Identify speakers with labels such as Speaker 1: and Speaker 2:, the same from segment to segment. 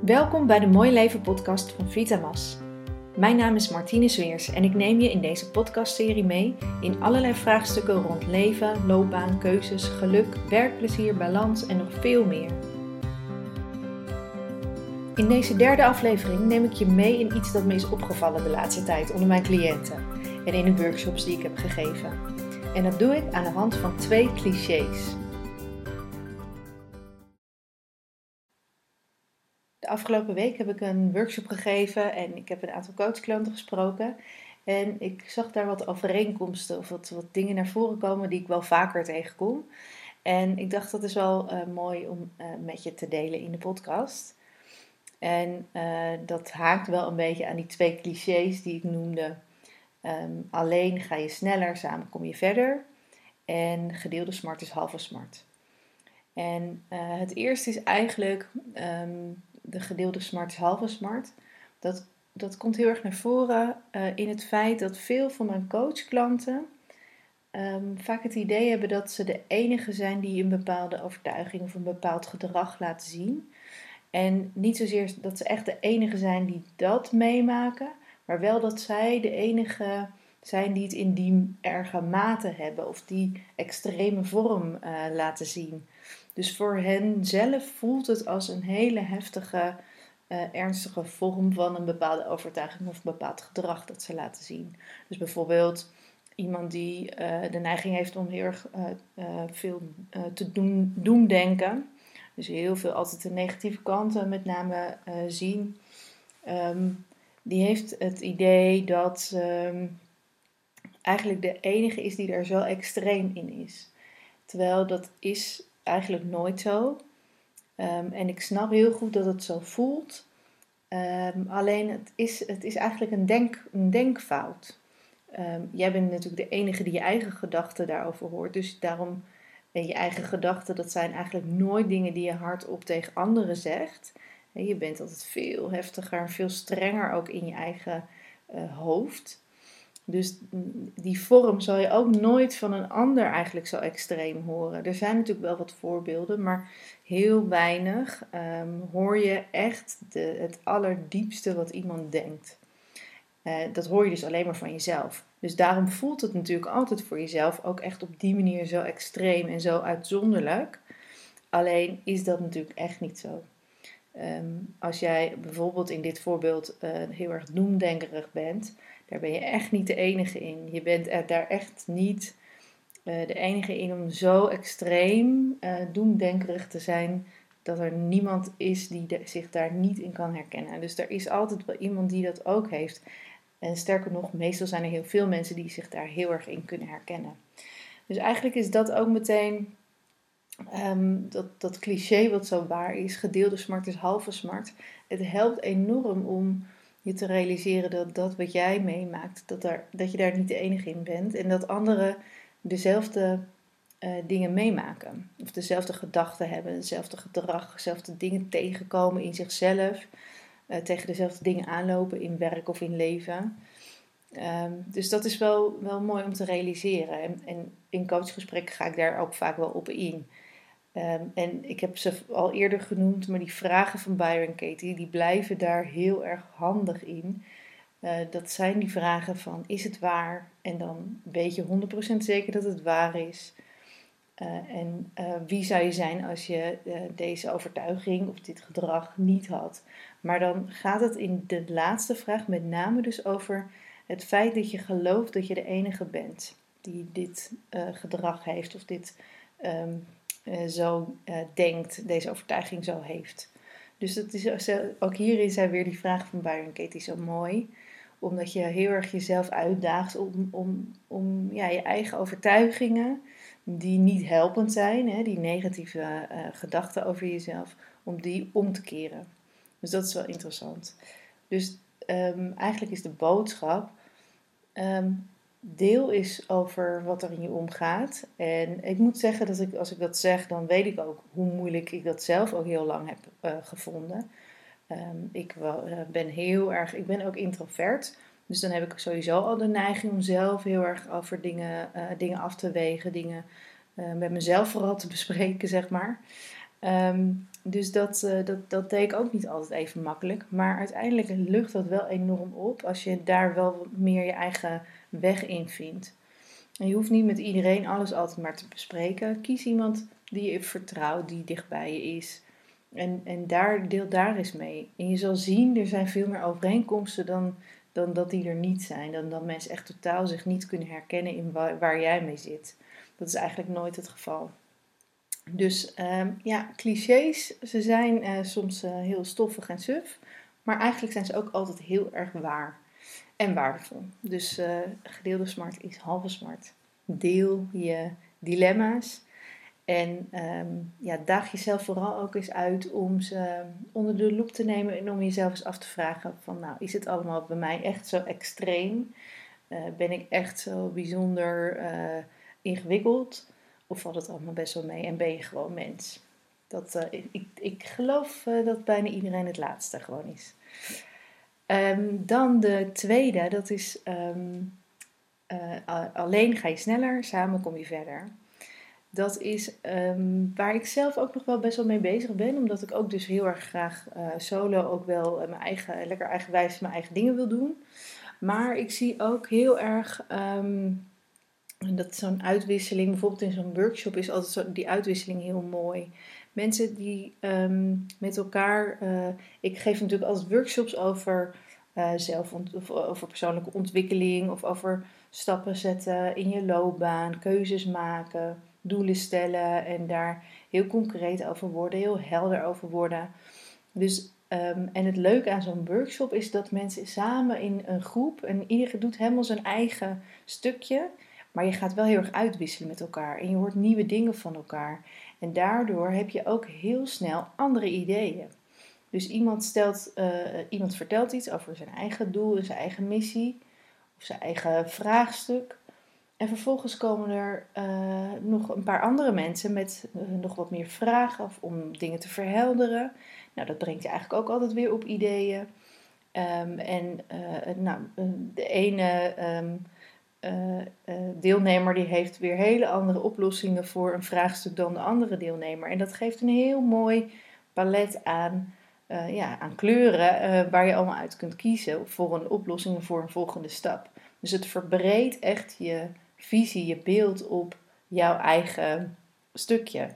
Speaker 1: Welkom bij de Mooi Leven podcast van Vitamas. Mijn naam is Martine Zweers en ik neem je in deze podcastserie mee in allerlei vraagstukken rond leven, loopbaan, keuzes, geluk, werkplezier, balans en nog veel meer. In deze derde aflevering neem ik je mee in iets dat me is opgevallen de laatste tijd onder mijn cliënten en in de workshops die ik heb gegeven. En dat doe ik aan de hand van twee clichés. Afgelopen week heb ik een workshop gegeven en ik heb een aantal coachklanten gesproken. En ik zag daar wat overeenkomsten of wat, wat dingen naar voren komen die ik wel vaker tegenkom. En ik dacht dat is wel uh, mooi om uh, met je te delen in de podcast. En uh, dat haakt wel een beetje aan die twee clichés die ik noemde. Um, alleen ga je sneller, samen kom je verder. En gedeelde smart is halve smart. En het eerste is eigenlijk um, de gedeelde smart is halve smart. Dat, dat komt heel erg naar voren uh, in het feit dat veel van mijn coachklanten um, vaak het idee hebben dat ze de enige zijn die een bepaalde overtuiging of een bepaald gedrag laten zien. En niet zozeer dat ze echt de enige zijn die dat meemaken, maar wel dat zij de enige zijn die het in die erge mate hebben of die extreme vorm uh, laten zien. Dus voor hen zelf voelt het als een hele heftige, uh, ernstige vorm van een bepaalde overtuiging of een bepaald gedrag dat ze laten zien. Dus bijvoorbeeld iemand die uh, de neiging heeft om heel erg uh, veel te doen, doemdenken. Dus heel veel altijd de negatieve kanten met name zien. Um, die heeft het idee dat um, eigenlijk de enige is die daar zo extreem in is. Terwijl dat is eigenlijk nooit zo. Um, en ik snap heel goed dat het zo voelt. Um, alleen het is, het is eigenlijk een, denk, een denkfout. Um, jij bent natuurlijk de enige die je eigen gedachten daarover hoort. Dus daarom, je eigen gedachten, dat zijn eigenlijk nooit dingen die je hardop tegen anderen zegt. Je bent altijd veel heftiger en veel strenger ook in je eigen uh, hoofd. Dus die vorm zal je ook nooit van een ander eigenlijk zo extreem horen. Er zijn natuurlijk wel wat voorbeelden, maar heel weinig um, hoor je echt de, het allerdiepste wat iemand denkt. Uh, dat hoor je dus alleen maar van jezelf. Dus daarom voelt het natuurlijk altijd voor jezelf ook echt op die manier zo extreem en zo uitzonderlijk. Alleen is dat natuurlijk echt niet zo. Um, als jij bijvoorbeeld in dit voorbeeld uh, heel erg noemdenkerig bent, daar ben je echt niet de enige in. Je bent er daar echt niet uh, de enige in om zo extreem uh, doemdenkerig te zijn dat er niemand is die zich daar niet in kan herkennen. Dus er is altijd wel iemand die dat ook heeft. En sterker nog, meestal zijn er heel veel mensen die zich daar heel erg in kunnen herkennen. Dus eigenlijk is dat ook meteen um, dat, dat cliché wat zo waar is: gedeelde smart is halve smart. Het helpt enorm om je te realiseren dat dat wat jij meemaakt, dat, daar, dat je daar niet de enige in bent. En dat anderen dezelfde uh, dingen meemaken. Of dezelfde gedachten hebben, dezelfde gedrag, dezelfde dingen tegenkomen in zichzelf. Uh, tegen dezelfde dingen aanlopen in werk of in leven. Um, dus dat is wel, wel mooi om te realiseren. En, en in coachgesprekken ga ik daar ook vaak wel op in. Um, en ik heb ze al eerder genoemd, maar die vragen van Byron Katie, die blijven daar heel erg handig in. Uh, dat zijn die vragen van, is het waar? En dan weet je 100% zeker dat het waar is. Uh, en uh, wie zou je zijn als je deze overtuiging of dit gedrag niet had? Maar dan gaat het in de laatste vraag met name dus over het feit dat je gelooft dat je de enige bent die dit gedrag heeft of dit um, uh, zo uh, denkt, deze overtuiging zo heeft. Dus dat is, ook hierin zijn weer die vragen van Byron Katie zo mooi. Omdat je heel erg jezelf uitdaagt om, om, om ja, je eigen overtuigingen, die niet helpend zijn, hè, die negatieve gedachten over jezelf, om die om te keren. Dus dat is wel interessant. Dus um, eigenlijk is de boodschap: um, deel is over wat er in je omgaat. En ik moet zeggen dat ik, als ik dat zeg, dan weet ik ook hoe moeilijk ik dat zelf ook heel lang heb uh, gevonden. Um, ik uh, ben heel erg, ik ben ook introvert. Dus dan heb ik sowieso al de neiging om zelf heel erg over dingen, uh, dingen af te wegen, dingen met mezelf vooral te bespreken, zeg maar. Ehm, dus dat, dat, dat deed ik ook niet altijd even makkelijk. Maar uiteindelijk lucht dat wel enorm op als je daar wel meer je eigen weg in vindt. En je hoeft niet met iedereen alles altijd maar te bespreken. Kies iemand die je vertrouwt, die dichtbij je is. En, en daar, deel daar eens mee. En je zal zien, er zijn veel meer overeenkomsten dan, dan dat die er niet zijn. Dan dat mensen echt totaal zich niet kunnen herkennen in waar, jij mee zit. Dat is eigenlijk nooit het geval. Dus um, ja, clichés, ze zijn uh, soms uh, heel stoffig en suf. Maar eigenlijk zijn ze ook altijd heel erg waar en waardevol. Dus uh, gedeelde smart is halve smart. Deel je dilemma's. En um, ja, daag jezelf vooral ook eens uit om ze onder de loep te nemen en om jezelf eens af te vragen van nou, is het allemaal bij mij echt zo extreem? ben ik echt zo bijzonder ingewikkeld? Of valt het allemaal best wel mee en ben je gewoon mens? Dat, uh, ik, ik geloof dat bijna iedereen het laatste gewoon is. Um, dan de tweede, dat is um, uh, alleen ga je sneller, samen kom je verder. Dat is um, waar ik zelf ook nog wel best wel mee bezig ben, omdat ik ook dus heel erg graag solo ook wel mijn eigen, lekker eigenwijs mijn eigen dingen wil doen. Maar ik zie ook heel erg dat zo'n uitwisseling, bijvoorbeeld in zo'n workshop, is altijd die uitwisseling heel mooi. Mensen die um, met elkaar. Uh, ik geef natuurlijk altijd workshops over uh, zelf, of over persoonlijke ontwikkeling of over stappen zetten in je loopbaan, keuzes maken, doelen stellen en daar heel concreet over worden, heel helder over worden. Dus, um, en het leuke aan zo'n workshop is dat mensen samen in een groep en iedereen doet helemaal zijn eigen stukje. Maar je gaat wel heel erg uitwisselen met elkaar en je hoort nieuwe dingen van elkaar. En daardoor heb je ook heel snel andere ideeën. Dus iemand, stelt, uh, iemand vertelt iets over zijn eigen doel zijn eigen missie of zijn eigen vraagstuk. En vervolgens komen er uh, nog een paar andere mensen met uh, nog wat meer vragen of om dingen te verhelderen. Nou, dat brengt je eigenlijk ook altijd weer op ideeën. Um, en nou, de ene uh, deelnemer die heeft weer hele andere oplossingen voor een vraagstuk dan de andere deelnemer. En dat geeft een heel mooi palet aan, uh, ja, aan kleuren waar je allemaal uit kunt kiezen voor een oplossing voor een volgende stap. Dus het verbreedt echt je visie, je beeld op jouw eigen stukje.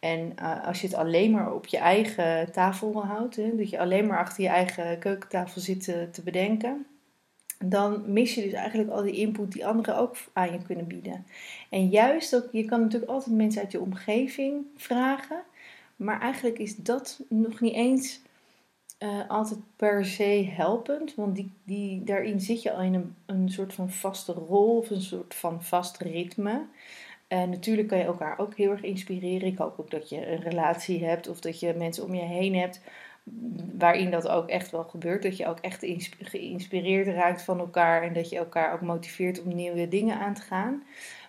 Speaker 1: En als je het alleen maar op je eigen tafel houdt, hè, dat je alleen maar achter je eigen keukentafel zit te bedenken, dan mis je dus eigenlijk al die input die anderen ook aan je kunnen bieden. En juist ook, je kan natuurlijk altijd mensen uit je omgeving vragen, maar eigenlijk is dat nog niet eens uh, altijd per se helpend, want die, die, daarin zit je al in een, een soort van vaste rol of een soort van vast ritme. En natuurlijk kan je elkaar ook heel erg inspireren. Ik hoop ook dat je een relatie hebt of dat je mensen om je heen hebt waarin dat ook echt wel gebeurt. Dat je ook echt geïnspireerd raakt van elkaar en dat je elkaar ook motiveert om nieuwe dingen aan te gaan.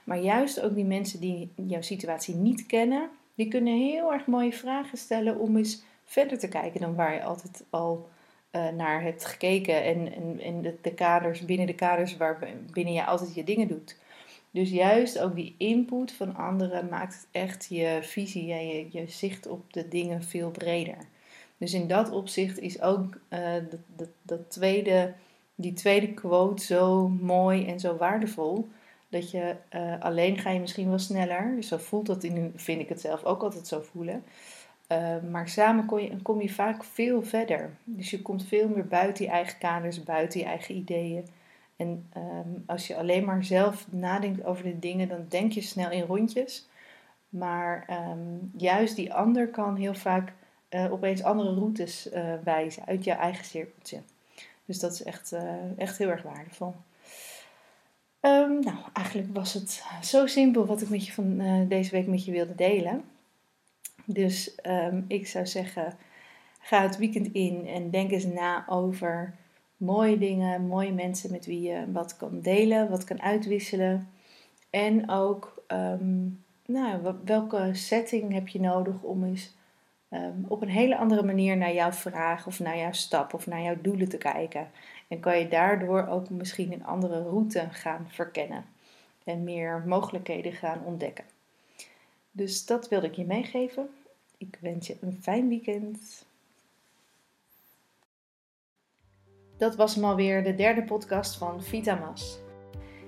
Speaker 1: Maar juist ook die mensen die jouw situatie niet kennen, die kunnen heel erg mooie vragen stellen om eens verder te kijken dan waar je altijd al uh, naar hebt gekeken. En, en, de, de, kaders, binnen de kaders waar binnen je altijd je dingen doet. Dus juist ook die input van anderen maakt echt je visie en je, je zicht op de dingen veel breder. Dus in dat opzicht is ook uh, dat, dat, tweede, die tweede quote zo mooi en zo waardevol. Dat je uh, alleen ga je misschien wel sneller. Dus zo voelt dat in, vind ik het zelf ook altijd zo voelen. Uh, maar samen kom je, kom je vaak veel verder. Dus je komt veel meer buiten je eigen kaders, buiten je eigen ideeën. En um, als je alleen maar zelf nadenkt over de dingen, dan denk je snel in rondjes. Maar um, juist die ander kan heel vaak uh, opeens andere routes uh, wijzen uit je eigen cirkeltje. Dus dat is echt, uh, echt heel erg waardevol. Um, nou, eigenlijk was het zo simpel wat ik met je van deze week met je wilde delen. Dus um, ik zou zeggen, ga het weekend in en denk eens na over mooie dingen, mooie mensen met wie je wat kan delen, wat kan uitwisselen. En ook, um, nou, welke setting heb je nodig om eens um, op een hele andere manier naar jouw vraag of naar jouw stap of naar jouw doelen te kijken. En kan je daardoor ook misschien een andere route gaan verkennen en meer mogelijkheden gaan ontdekken. Dus dat wilde ik je meegeven. Ik wens je een fijn weekend. Dat was hem alweer, de derde podcast van Vitamas.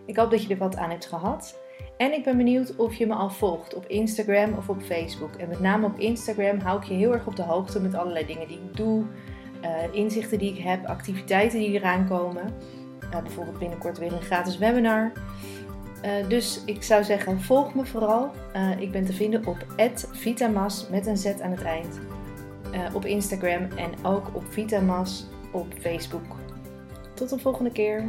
Speaker 1: Ik hoop dat je er wat aan hebt gehad. En ik ben benieuwd of je me al volgt op Instagram of op Facebook. En met name op Instagram hou ik je heel erg op de hoogte met allerlei dingen die ik doe, uh, inzichten die ik heb, activiteiten die eraan komen. Uh, bijvoorbeeld binnenkort weer een gratis webinar. Uh, dus ik zou zeggen, volg me vooral. ik ben te vinden op @vitamas met een z aan het eind. op Instagram en ook op Vitamas op Facebook. Tot de volgende keer.